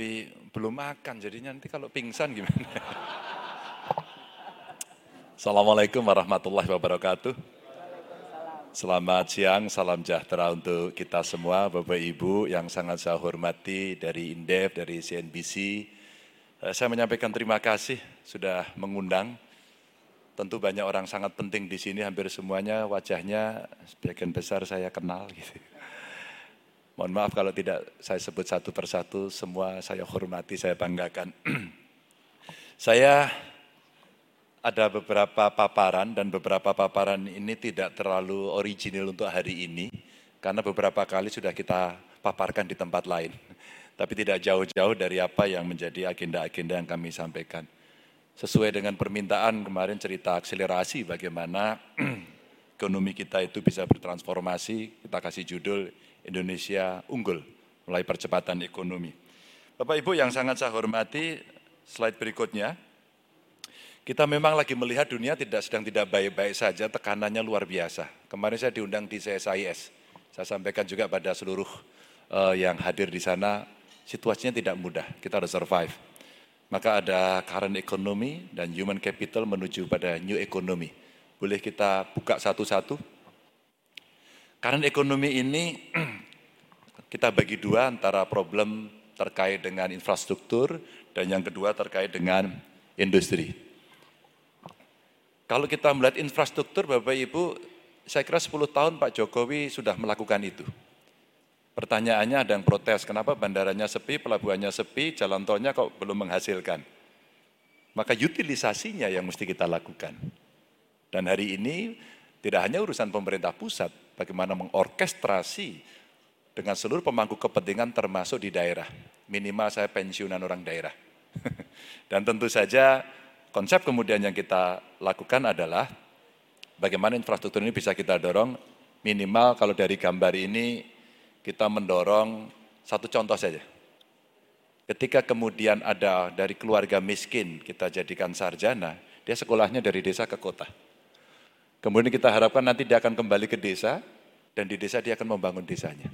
tapi belum makan, jadinya nanti kalau pingsan gimana? Assalamualaikum warahmatullahi wabarakatuh. Selamat siang, salam sejahtera untuk kita semua, Bapak Ibu yang sangat saya hormati dari Indef, dari CNBC. Eh, saya menyampaikan terima kasih sudah mengundang. Tentu banyak orang sangat penting di sini, hampir semuanya wajahnya sebagian besar saya kenal. Gitu. Mohon maaf kalau tidak saya sebut satu persatu, semua saya hormati, saya banggakan. saya ada beberapa paparan dan beberapa paparan ini tidak terlalu original untuk hari ini karena beberapa kali sudah kita paparkan di tempat lain. Tapi tidak jauh-jauh dari apa yang menjadi agenda-agenda yang kami sampaikan. Sesuai dengan permintaan kemarin cerita akselerasi bagaimana ekonomi kita itu bisa bertransformasi, kita kasih judul Indonesia Unggul, mulai percepatan ekonomi. Bapak Ibu yang sangat saya hormati, slide berikutnya. Kita memang lagi melihat dunia tidak sedang tidak baik-baik saja, tekanannya luar biasa. Kemarin saya diundang di CSIS, saya sampaikan juga pada seluruh uh, yang hadir di sana, situasinya tidak mudah, kita harus survive. Maka ada current economy dan human capital menuju pada new economy. Boleh kita buka satu-satu? Current economy ini kita bagi dua antara problem terkait dengan infrastruktur dan yang kedua terkait dengan industri. Kalau kita melihat infrastruktur Bapak Ibu, saya kira 10 tahun Pak Jokowi sudah melakukan itu. Pertanyaannya ada yang protes, kenapa bandaranya sepi, pelabuhannya sepi, jalan tolnya kok belum menghasilkan. Maka utilisasinya yang mesti kita lakukan. Dan hari ini tidak hanya urusan pemerintah pusat, bagaimana mengorkestrasi dengan seluruh pemangku kepentingan termasuk di daerah. Minimal saya pensiunan orang daerah. Dan tentu saja Konsep kemudian yang kita lakukan adalah bagaimana infrastruktur ini bisa kita dorong minimal kalau dari gambar ini kita mendorong satu contoh saja. Ketika kemudian ada dari keluarga miskin kita jadikan sarjana, dia sekolahnya dari desa ke kota. Kemudian kita harapkan nanti dia akan kembali ke desa dan di desa dia akan membangun desanya.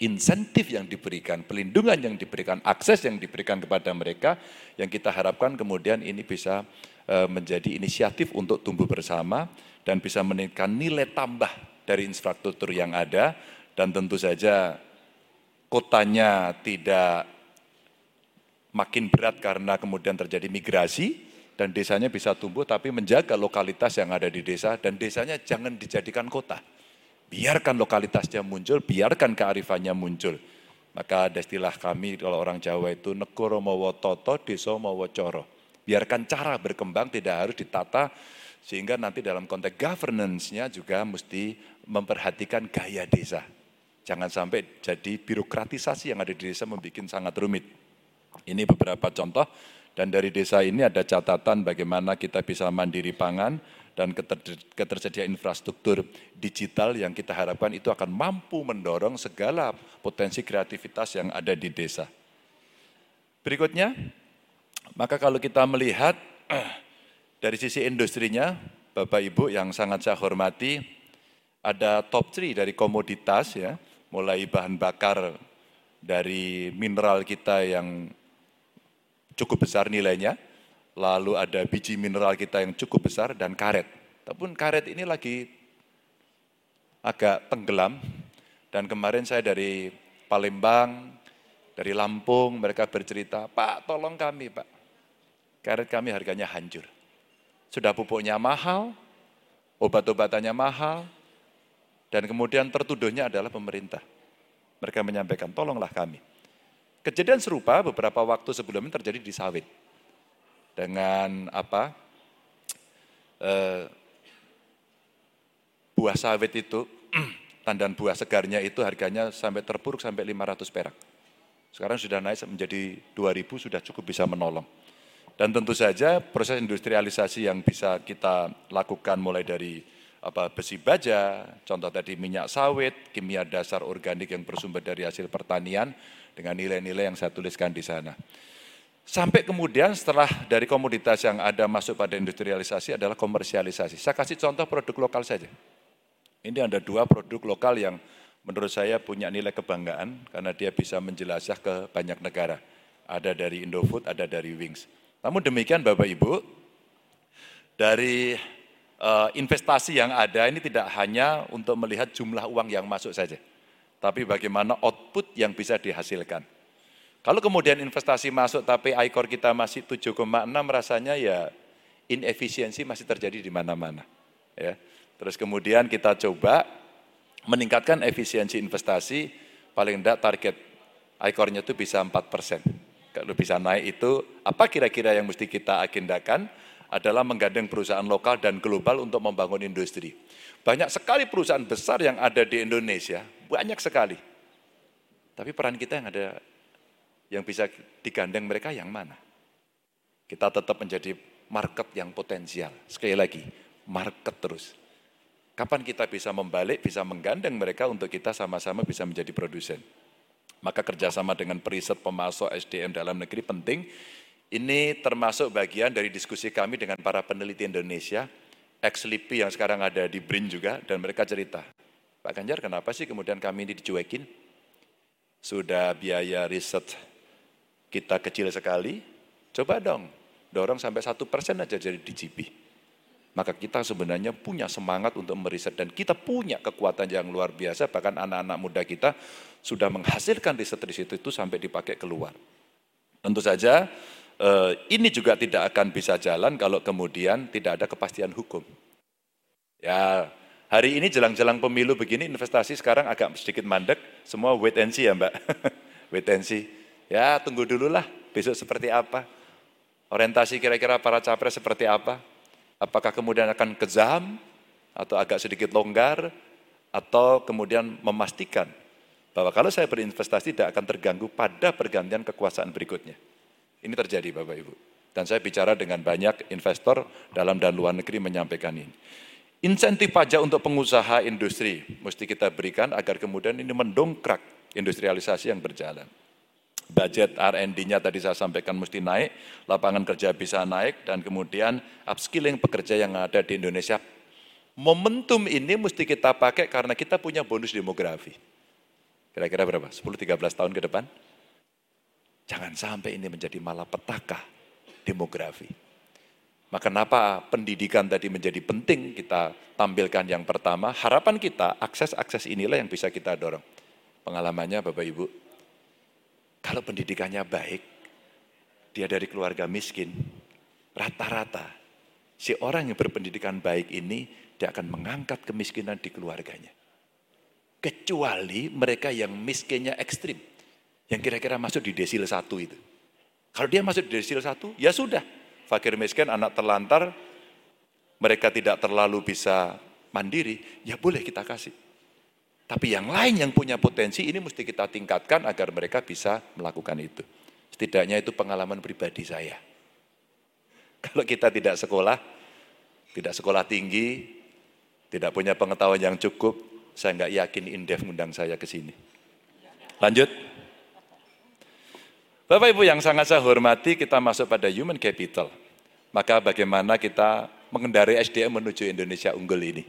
Insentif yang diberikan, pelindungan yang diberikan, akses yang diberikan kepada mereka, yang kita harapkan kemudian ini bisa eh, menjadi inisiatif untuk tumbuh bersama dan bisa meningkatkan nilai tambah dari infrastruktur yang ada. Dan tentu saja kotanya tidak makin berat karena kemudian terjadi migrasi dan desanya bisa tumbuh tapi menjaga lokalitas yang ada di desa dan desanya jangan dijadikan kota. Biarkan lokalitasnya muncul, biarkan kearifannya muncul. Maka ada istilah kami kalau orang Jawa itu negoro mawa toto, deso mawa coro. Biarkan cara berkembang tidak harus ditata sehingga nanti dalam konteks governance-nya juga mesti memperhatikan gaya desa. Jangan sampai jadi birokratisasi yang ada di desa membuat sangat rumit. Ini beberapa contoh dan dari desa ini ada catatan bagaimana kita bisa mandiri pangan, dan ketersediaan infrastruktur digital yang kita harapkan itu akan mampu mendorong segala potensi kreativitas yang ada di desa. Berikutnya, maka kalau kita melihat dari sisi industrinya, Bapak Ibu yang sangat saya hormati, ada top 3 dari komoditas ya, mulai bahan bakar dari mineral kita yang cukup besar nilainya, lalu ada biji mineral kita yang cukup besar dan karet. Tapi karet ini lagi agak tenggelam dan kemarin saya dari Palembang, dari Lampung, mereka bercerita, Pak tolong kami Pak, karet kami harganya hancur. Sudah pupuknya mahal, obat-obatannya mahal, dan kemudian tertuduhnya adalah pemerintah. Mereka menyampaikan, tolonglah kami. Kejadian serupa beberapa waktu sebelumnya terjadi di sawit dengan apa eh, buah sawit itu tandan buah segarnya itu harganya sampai terpuruk sampai 500 perak. Sekarang sudah naik menjadi 2000 sudah cukup bisa menolong. Dan tentu saja proses industrialisasi yang bisa kita lakukan mulai dari apa besi baja, contoh tadi minyak sawit, kimia dasar organik yang bersumber dari hasil pertanian dengan nilai-nilai yang saya tuliskan di sana. Sampai kemudian setelah dari komoditas yang ada masuk pada industrialisasi adalah komersialisasi. Saya kasih contoh produk lokal saja. Ini ada dua produk lokal yang menurut saya punya nilai kebanggaan karena dia bisa menjelajah ke banyak negara. Ada dari Indofood, ada dari Wings. Namun demikian Bapak Ibu, dari investasi yang ada ini tidak hanya untuk melihat jumlah uang yang masuk saja, tapi bagaimana output yang bisa dihasilkan. Kalau kemudian investasi masuk tapi ICOR kita masih 7,6 rasanya ya inefisiensi masih terjadi di mana-mana. Ya. Terus kemudian kita coba meningkatkan efisiensi investasi, paling tidak target ICOR-nya itu bisa 4 persen. Kalau bisa naik itu, apa kira-kira yang mesti kita agendakan adalah menggandeng perusahaan lokal dan global untuk membangun industri. Banyak sekali perusahaan besar yang ada di Indonesia, banyak sekali. Tapi peran kita yang ada yang bisa digandeng mereka yang mana? Kita tetap menjadi market yang potensial. Sekali lagi, market terus. Kapan kita bisa membalik, bisa menggandeng mereka untuk kita sama-sama bisa menjadi produsen. Maka kerjasama dengan periset pemasok SDM dalam negeri penting. Ini termasuk bagian dari diskusi kami dengan para peneliti Indonesia, ex-LIPI yang sekarang ada di BRIN juga, dan mereka cerita, Pak Ganjar kenapa sih kemudian kami ini dicuekin? Sudah biaya riset kita kecil sekali, coba dong dorong sampai satu persen aja jadi DGP. Maka kita sebenarnya punya semangat untuk meriset dan kita punya kekuatan yang luar biasa, bahkan anak-anak muda kita sudah menghasilkan riset-riset itu sampai dipakai keluar. Tentu saja ini juga tidak akan bisa jalan kalau kemudian tidak ada kepastian hukum. Ya, hari ini jelang-jelang pemilu begini investasi sekarang agak sedikit mandek, semua wait and see ya Mbak. wait and see. Ya tunggu dulu lah besok seperti apa. Orientasi kira-kira para capres seperti apa. Apakah kemudian akan kejam atau agak sedikit longgar atau kemudian memastikan bahwa kalau saya berinvestasi tidak akan terganggu pada pergantian kekuasaan berikutnya. Ini terjadi Bapak Ibu. Dan saya bicara dengan banyak investor dalam dan luar negeri menyampaikan ini. Insentif pajak untuk pengusaha industri mesti kita berikan agar kemudian ini mendongkrak industrialisasi yang berjalan budget R&D-nya tadi saya sampaikan mesti naik, lapangan kerja bisa naik, dan kemudian upskilling pekerja yang ada di Indonesia. Momentum ini mesti kita pakai karena kita punya bonus demografi. Kira-kira berapa? 10-13 tahun ke depan? Jangan sampai ini menjadi malapetaka demografi. Maka kenapa pendidikan tadi menjadi penting kita tampilkan yang pertama, harapan kita akses-akses inilah yang bisa kita dorong. Pengalamannya Bapak Ibu, kalau pendidikannya baik, dia dari keluarga miskin, rata-rata si orang yang berpendidikan baik ini dia akan mengangkat kemiskinan di keluarganya. Kecuali mereka yang miskinnya ekstrim, yang kira-kira masuk di desil satu itu. Kalau dia masuk di desil satu, ya sudah. Fakir miskin, anak terlantar, mereka tidak terlalu bisa mandiri, ya boleh kita kasih. Tapi yang lain yang punya potensi ini mesti kita tingkatkan agar mereka bisa melakukan itu. Setidaknya itu pengalaman pribadi saya. Kalau kita tidak sekolah, tidak sekolah tinggi, tidak punya pengetahuan yang cukup, saya nggak yakin Indef ngundang saya ke sini. Lanjut. Bapak Ibu yang sangat saya hormati, kita masuk pada human capital. Maka bagaimana kita mengendarai SDM menuju Indonesia unggul ini.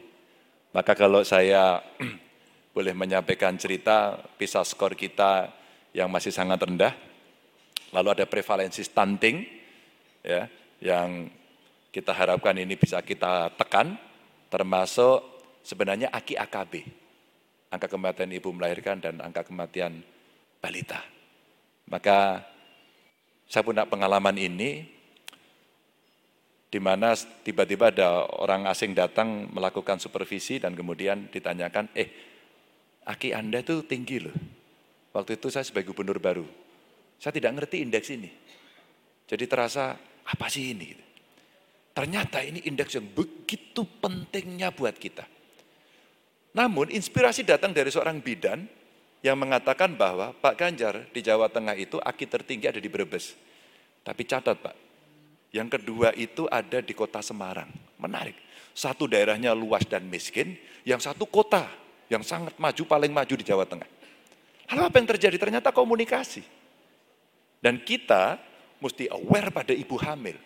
Maka kalau saya boleh menyampaikan cerita PISA skor kita yang masih sangat rendah. Lalu ada prevalensi stunting ya yang kita harapkan ini bisa kita tekan termasuk sebenarnya AKI AKB. Angka kematian ibu melahirkan dan angka kematian balita. Maka saya punya pengalaman ini di mana tiba-tiba ada orang asing datang melakukan supervisi dan kemudian ditanyakan, eh Aki Anda itu tinggi loh. Waktu itu saya sebagai gubernur baru. Saya tidak ngerti indeks ini. Jadi terasa, apa sih ini? Ternyata ini indeks yang begitu pentingnya buat kita. Namun inspirasi datang dari seorang bidan yang mengatakan bahwa Pak Ganjar di Jawa Tengah itu aki tertinggi ada di Brebes. Tapi catat Pak, yang kedua itu ada di kota Semarang. Menarik. Satu daerahnya luas dan miskin, yang satu kota yang sangat maju, paling maju di Jawa Tengah. Lalu apa yang terjadi? Ternyata komunikasi. Dan kita mesti aware pada ibu hamil.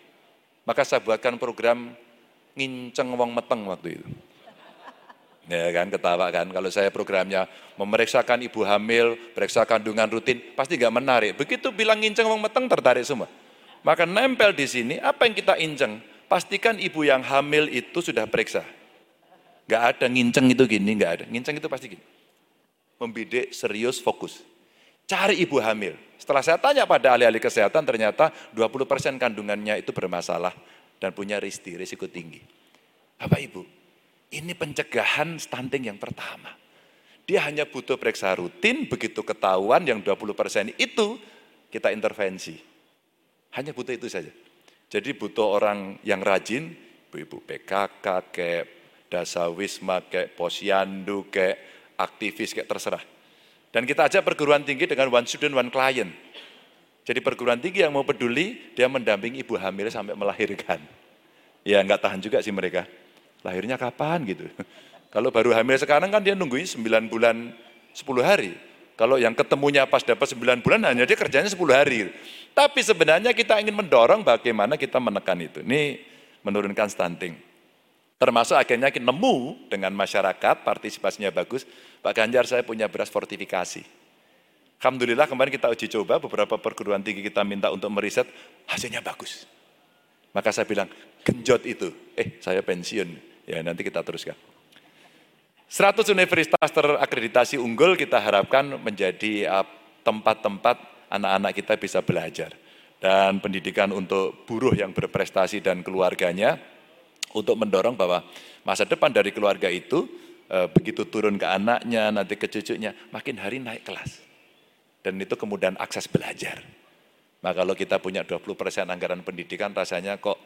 Maka saya buatkan program nginceng wong meteng waktu itu. Ya kan, ketawa kan. Kalau saya programnya memeriksakan ibu hamil, periksa kandungan rutin, pasti nggak menarik. Begitu bilang nginceng wong meteng tertarik semua. Maka nempel di sini, apa yang kita inceng? Pastikan ibu yang hamil itu sudah periksa. Nggak ada nginceng itu gini, nggak ada. Nginceng itu pasti gini. Membidik, serius, fokus. Cari ibu hamil. Setelah saya tanya pada ahli-ahli kesehatan, ternyata 20% kandungannya itu bermasalah dan punya risiko tinggi. Bapak Ibu, ini pencegahan stunting yang pertama. Dia hanya butuh periksa rutin, begitu ketahuan yang 20% itu kita intervensi. Hanya butuh itu saja. Jadi butuh orang yang rajin, ibu-ibu PKK, kayak dasawisma, kayak posyandu, kayak aktivis, kayak terserah. Dan kita ajak perguruan tinggi dengan one student, one client. Jadi perguruan tinggi yang mau peduli, dia mendampingi ibu hamil sampai melahirkan. Ya nggak tahan juga sih mereka lahirnya kapan gitu. Kalau baru hamil sekarang kan dia nungguin 9 bulan 10 hari. Kalau yang ketemunya pas dapat 9 bulan hanya dia kerjanya 10 hari. Tapi sebenarnya kita ingin mendorong bagaimana kita menekan itu. Ini menurunkan stunting. Termasuk akhirnya kita nemu dengan masyarakat, partisipasinya bagus. Pak Ganjar saya punya beras fortifikasi. Alhamdulillah kemarin kita uji coba, beberapa perguruan tinggi kita minta untuk meriset, hasilnya bagus. Maka saya bilang, genjot itu. Eh, saya pensiun. Ya nanti kita teruskan. 100 universitas terakreditasi unggul kita harapkan menjadi uh, tempat-tempat anak-anak kita bisa belajar. Dan pendidikan untuk buruh yang berprestasi dan keluarganya, untuk mendorong bahwa masa depan dari keluarga itu, uh, begitu turun ke anaknya, nanti ke cucunya, makin hari naik kelas. Dan itu kemudian akses belajar. Nah kalau kita punya 20% anggaran pendidikan, rasanya kok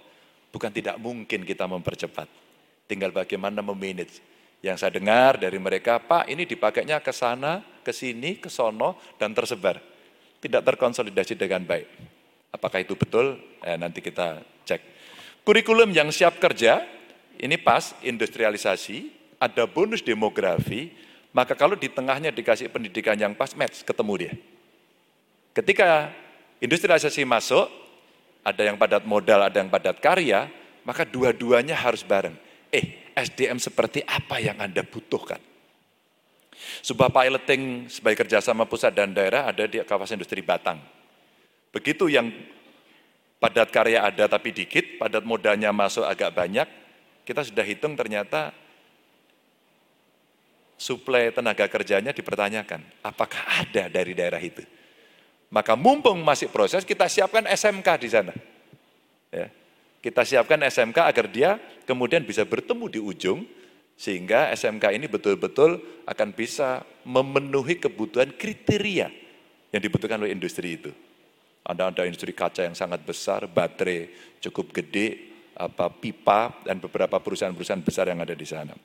bukan tidak mungkin kita mempercepat. Tinggal bagaimana memanage. Yang saya dengar dari mereka, Pak ini dipakainya ke sana, ke sini, ke sono, dan tersebar. Tidak terkonsolidasi dengan baik. Apakah itu betul? Eh, nanti kita cek. Kurikulum yang siap kerja, ini pas industrialisasi, ada bonus demografi, maka kalau di tengahnya dikasih pendidikan yang pas, match, ketemu dia. Ketika industrialisasi masuk, ada yang padat modal, ada yang padat karya, maka dua-duanya harus bareng eh SDM seperti apa yang Anda butuhkan. Sebuah piloting sebagai kerjasama pusat dan daerah ada di kawasan industri Batang. Begitu yang padat karya ada tapi dikit, padat modalnya masuk agak banyak, kita sudah hitung ternyata suplai tenaga kerjanya dipertanyakan, apakah ada dari daerah itu. Maka mumpung masih proses, kita siapkan SMK di sana. Ya. Kita siapkan SMK agar dia kemudian bisa bertemu di ujung, sehingga SMK ini betul-betul akan bisa memenuhi kebutuhan kriteria yang dibutuhkan oleh industri itu. Ada ada industri kaca yang sangat besar, baterai cukup gede, apa pipa dan beberapa perusahaan-perusahaan besar yang ada di sana.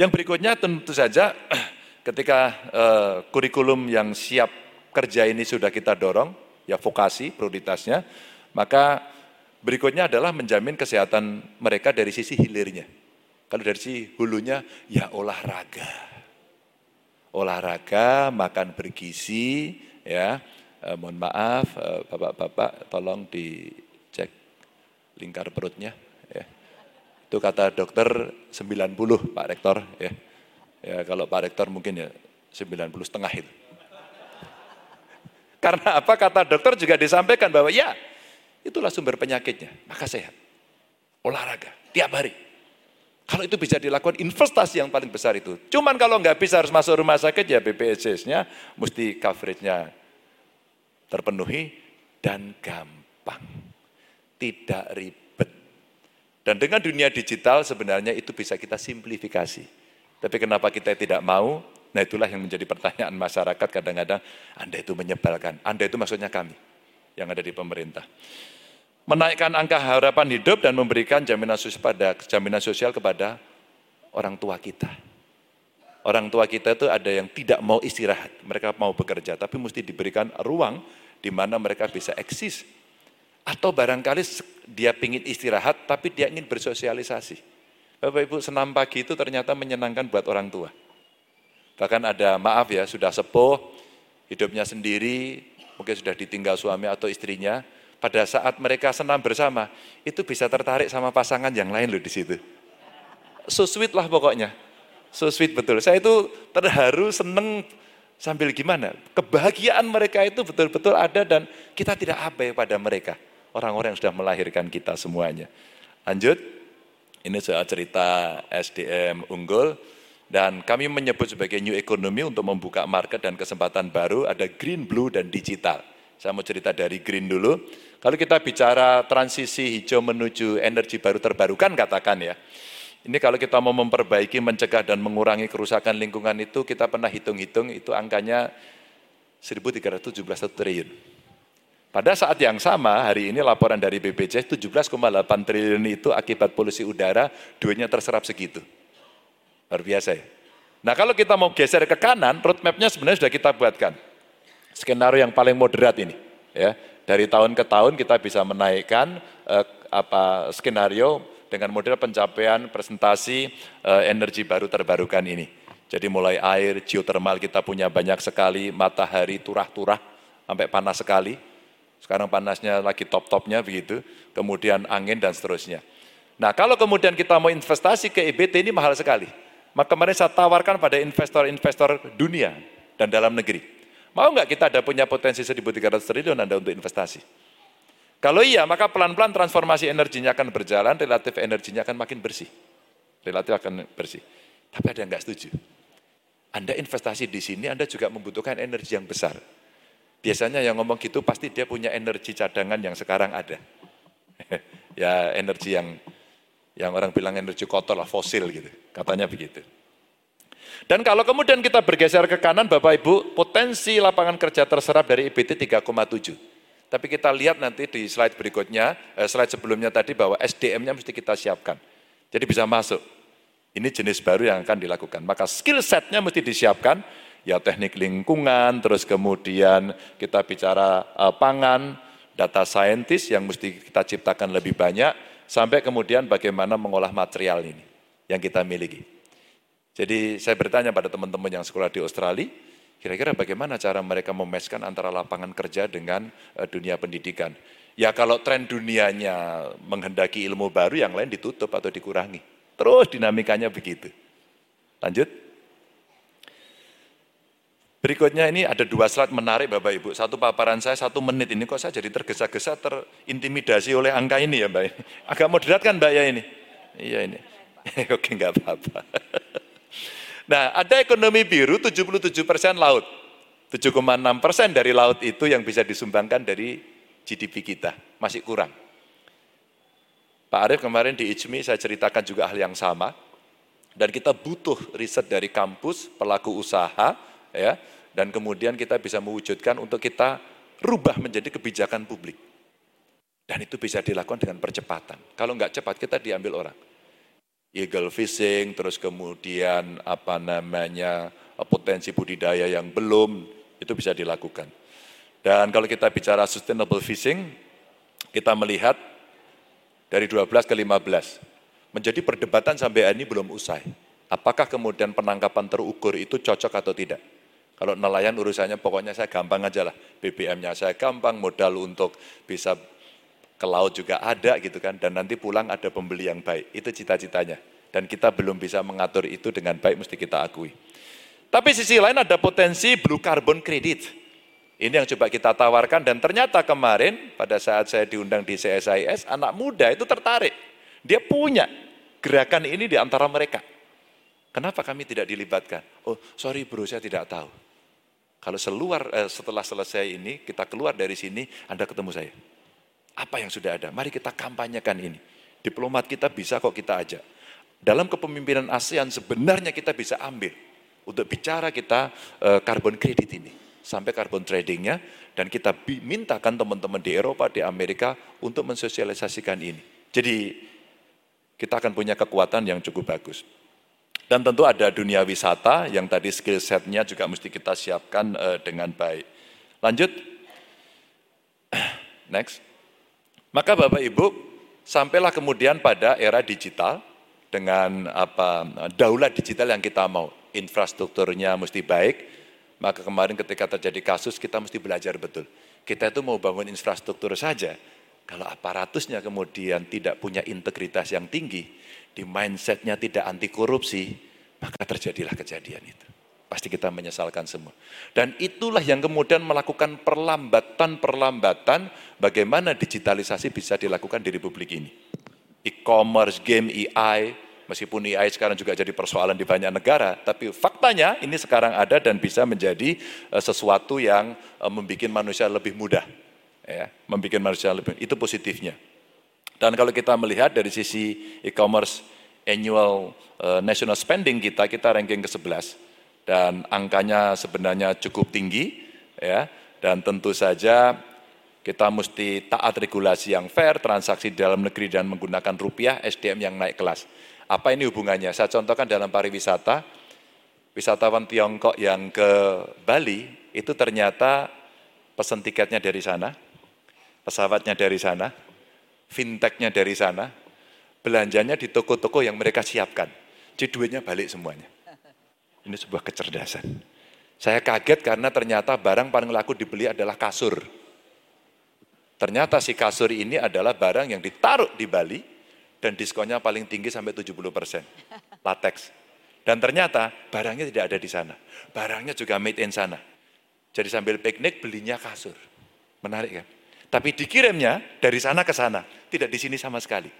Yang berikutnya tentu saja ketika uh, kurikulum yang siap kerja ini sudah kita dorong, ya vokasi prioritasnya, maka Berikutnya adalah menjamin kesehatan mereka dari sisi hilirnya. Kalau dari sisi hulunya, ya olahraga. Olahraga, makan bergizi, ya. Eh, mohon maaf, eh, bapak-bapak, tolong dicek lingkar perutnya. Ya. Itu kata dokter 90, Pak Rektor. Ya. ya kalau Pak Rektor mungkin ya 90 setengah itu. Karena apa kata dokter juga disampaikan bahwa ya Itulah sumber penyakitnya. Maka sehat. Olahraga. Tiap hari. Kalau itu bisa dilakukan investasi yang paling besar itu. Cuman kalau nggak bisa harus masuk rumah sakit ya BPJS-nya mesti coverage-nya terpenuhi dan gampang. Tidak ribet. Dan dengan dunia digital sebenarnya itu bisa kita simplifikasi. Tapi kenapa kita tidak mau? Nah itulah yang menjadi pertanyaan masyarakat kadang-kadang, Anda itu menyebalkan. Anda itu maksudnya kami yang ada di pemerintah. Menaikkan angka harapan hidup dan memberikan jaminan sosial, pada, jaminan sosial kepada orang tua kita. Orang tua kita itu ada yang tidak mau istirahat, mereka mau bekerja, tapi mesti diberikan ruang di mana mereka bisa eksis. Atau barangkali dia ingin istirahat, tapi dia ingin bersosialisasi. Bapak Ibu, senam pagi itu ternyata menyenangkan buat orang tua. Bahkan ada, maaf ya, sudah sepuh, hidupnya sendiri, mungkin sudah ditinggal suami atau istrinya, pada saat mereka senam bersama, itu bisa tertarik sama pasangan yang lain loh di situ. So sweet lah pokoknya. So sweet betul. Saya itu terharu, seneng sambil gimana. Kebahagiaan mereka itu betul-betul ada dan kita tidak abai pada mereka. Orang-orang yang sudah melahirkan kita semuanya. Lanjut, ini soal cerita SDM unggul. Dan kami menyebut sebagai new economy untuk membuka market dan kesempatan baru, ada green, blue, dan digital. Saya mau cerita dari green dulu. Kalau kita bicara transisi hijau menuju energi baru terbarukan katakan ya, ini kalau kita mau memperbaiki, mencegah dan mengurangi kerusakan lingkungan itu, kita pernah hitung-hitung itu angkanya 1.317 triliun. Pada saat yang sama, hari ini laporan dari BPJS 17,8 triliun itu akibat polusi udara, duitnya terserap segitu. Luar biasa ya. Nah kalau kita mau geser ke kanan, roadmap-nya sebenarnya sudah kita buatkan. Skenario yang paling moderat ini. ya Dari tahun ke tahun kita bisa menaikkan eh, apa skenario dengan model pencapaian presentasi uh, energi baru terbarukan ini. Jadi mulai air, geothermal kita punya banyak sekali, matahari turah-turah sampai panas sekali. Sekarang panasnya lagi top-topnya begitu, kemudian angin dan seterusnya. Nah kalau kemudian kita mau investasi ke EBT ini mahal sekali. Maka kemarin saya tawarkan pada investor-investor dunia dan dalam negeri. Mau nggak kita ada punya potensi 1.300 triliun Anda untuk investasi? Kalau iya, maka pelan-pelan transformasi energinya akan berjalan, relatif energinya akan makin bersih. Relatif akan bersih. Tapi ada yang nggak setuju. Anda investasi di sini, Anda juga membutuhkan energi yang besar. Biasanya yang ngomong gitu pasti dia punya energi cadangan yang sekarang ada. ya energi yang yang orang bilang energi kotor lah, fosil gitu. Katanya begitu. Dan kalau kemudian kita bergeser ke kanan, Bapak Ibu, potensi lapangan kerja terserap dari IBT 3,7. Tapi kita lihat nanti di slide berikutnya, eh, slide sebelumnya tadi bahwa SDM-nya mesti kita siapkan. Jadi bisa masuk. Ini jenis baru yang akan dilakukan. Maka skill set-nya mesti disiapkan, ya teknik lingkungan, terus kemudian kita bicara uh, pangan, data scientist yang mesti kita ciptakan lebih banyak, sampai kemudian bagaimana mengolah material ini yang kita miliki. Jadi saya bertanya pada teman-teman yang sekolah di Australia, Kira-kira bagaimana cara mereka memeskan antara lapangan kerja dengan uh, dunia pendidikan? Ya kalau tren dunianya menghendaki ilmu baru, yang lain ditutup atau dikurangi. Terus dinamikanya begitu. Lanjut. Berikutnya ini ada dua slide menarik Bapak Ibu. Satu paparan saya satu menit ini kok saya jadi tergesa-gesa, terintimidasi oleh angka ini ya Mbak. Agak moderat kan Mbak ya ini? Iya ini. Oke nggak apa-apa. Nah, ada ekonomi biru 77 persen laut. 7,6 persen dari laut itu yang bisa disumbangkan dari GDP kita. Masih kurang. Pak Arief kemarin di IJMI saya ceritakan juga hal yang sama. Dan kita butuh riset dari kampus, pelaku usaha, ya, dan kemudian kita bisa mewujudkan untuk kita rubah menjadi kebijakan publik. Dan itu bisa dilakukan dengan percepatan. Kalau nggak cepat, kita diambil orang illegal fishing, terus kemudian apa namanya potensi budidaya yang belum, itu bisa dilakukan. Dan kalau kita bicara sustainable fishing, kita melihat dari 12 ke 15, menjadi perdebatan sampai ini belum usai. Apakah kemudian penangkapan terukur itu cocok atau tidak? Kalau nelayan urusannya pokoknya saya gampang aja lah, BBM-nya saya gampang, modal untuk bisa ke laut juga ada gitu kan, dan nanti pulang ada pembeli yang baik. Itu cita-citanya. Dan kita belum bisa mengatur itu dengan baik, mesti kita akui. Tapi sisi lain ada potensi blue carbon credit. Ini yang coba kita tawarkan dan ternyata kemarin pada saat saya diundang di CSIS, anak muda itu tertarik. Dia punya gerakan ini di antara mereka. Kenapa kami tidak dilibatkan? Oh, sorry bro, saya tidak tahu. Kalau seluar eh, setelah selesai ini, kita keluar dari sini, Anda ketemu saya. Apa yang sudah ada? Mari kita kampanyekan ini. Diplomat kita bisa kok kita ajak. Dalam kepemimpinan ASEAN sebenarnya kita bisa ambil untuk bicara kita uh, carbon credit ini. Sampai carbon tradingnya dan kita mintakan teman-teman di Eropa, di Amerika untuk mensosialisasikan ini. Jadi kita akan punya kekuatan yang cukup bagus. Dan tentu ada dunia wisata yang tadi skill setnya juga mesti kita siapkan uh, dengan baik. Lanjut. Next. Maka Bapak Ibu, sampailah kemudian pada era digital dengan apa daulat digital yang kita mau. Infrastrukturnya mesti baik, maka kemarin ketika terjadi kasus kita mesti belajar betul. Kita itu mau bangun infrastruktur saja, kalau aparatusnya kemudian tidak punya integritas yang tinggi, di mindsetnya tidak anti korupsi, maka terjadilah kejadian itu. Pasti kita menyesalkan semua. Dan itulah yang kemudian melakukan perlambatan-perlambatan bagaimana digitalisasi bisa dilakukan di Republik ini. E-commerce, game AI, meskipun AI sekarang juga jadi persoalan di banyak negara, tapi faktanya ini sekarang ada dan bisa menjadi uh, sesuatu yang uh, membuat manusia lebih mudah. Ya, membuat manusia lebih, itu positifnya. Dan kalau kita melihat dari sisi e-commerce annual uh, national spending kita, kita ranking ke-11 dan angkanya sebenarnya cukup tinggi ya dan tentu saja kita mesti taat regulasi yang fair, transaksi dalam negeri dan menggunakan rupiah, SDM yang naik kelas. Apa ini hubungannya? Saya contohkan dalam pariwisata, wisatawan Tiongkok yang ke Bali itu ternyata pesan tiketnya dari sana, pesawatnya dari sana, fintechnya dari sana, belanjanya di toko-toko yang mereka siapkan. Jadi duitnya balik semuanya. Ini sebuah kecerdasan. Saya kaget karena ternyata barang paling laku dibeli adalah kasur. Ternyata si kasur ini adalah barang yang ditaruh di Bali dan diskonnya paling tinggi sampai 70 persen. Latex. Dan ternyata barangnya tidak ada di sana. Barangnya juga made in sana. Jadi sambil piknik belinya kasur. Menarik kan? Tapi dikirimnya dari sana ke sana. Tidak di sini sama sekali.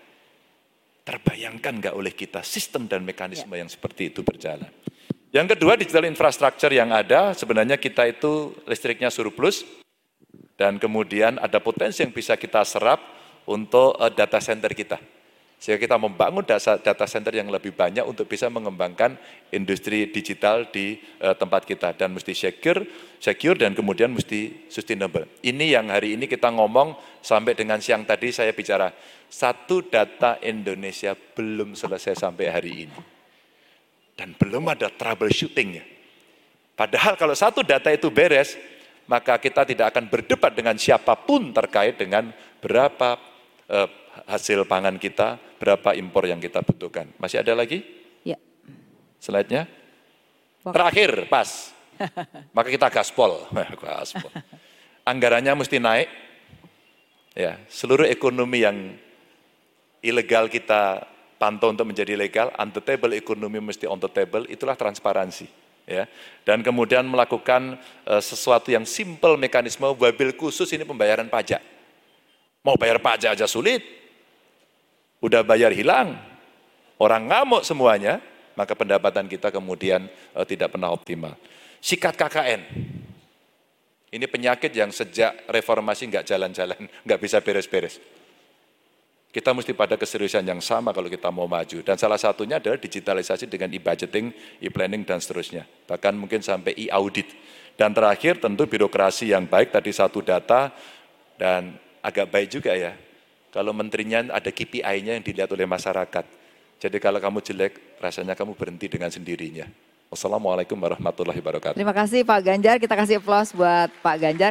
Terbayangkan nggak oleh kita sistem dan mekanisme ya. yang seperti itu berjalan. Yang kedua digital infrastructure yang ada sebenarnya kita itu listriknya surplus dan kemudian ada potensi yang bisa kita serap untuk eh, data center kita. Sehingga kita membangun data center yang lebih banyak untuk bisa mengembangkan industri digital di uh, tempat kita dan mesti secure, secure dan kemudian mesti sustainable. Ini yang hari ini kita ngomong sampai dengan siang tadi saya bicara satu data Indonesia belum selesai sampai hari ini dan belum ada troubleshootingnya. Padahal kalau satu data itu beres, maka kita tidak akan berdebat dengan siapa pun terkait dengan berapa eh, hasil pangan kita, berapa impor yang kita butuhkan. Masih ada lagi? Ya. Slide-nya? Terakhir, pas. Maka kita gaspol. gaspol. Anggarannya mesti naik. Ya, seluruh ekonomi yang ilegal kita pantau untuk menjadi legal, table ekonomi mesti on the table, itulah transparansi. Ya. Dan kemudian melakukan uh, sesuatu yang simple mekanisme wabil khusus ini pembayaran pajak. Mau bayar pajak aja sulit, udah bayar hilang, orang ngamuk semuanya, maka pendapatan kita kemudian uh, tidak pernah optimal. Sikat KKN, ini penyakit yang sejak reformasi nggak jalan-jalan, nggak bisa beres-beres. Kita mesti pada keseriusan yang sama kalau kita mau maju. Dan salah satunya adalah digitalisasi dengan e-budgeting, e-planning, dan seterusnya. Bahkan mungkin sampai e-audit. Dan terakhir tentu birokrasi yang baik, tadi satu data, dan agak baik juga ya. Kalau menterinya ada KPI-nya yang dilihat oleh masyarakat. Jadi kalau kamu jelek, rasanya kamu berhenti dengan sendirinya. Wassalamualaikum warahmatullahi wabarakatuh. Terima kasih Pak Ganjar, kita kasih aplaus buat Pak Ganjar.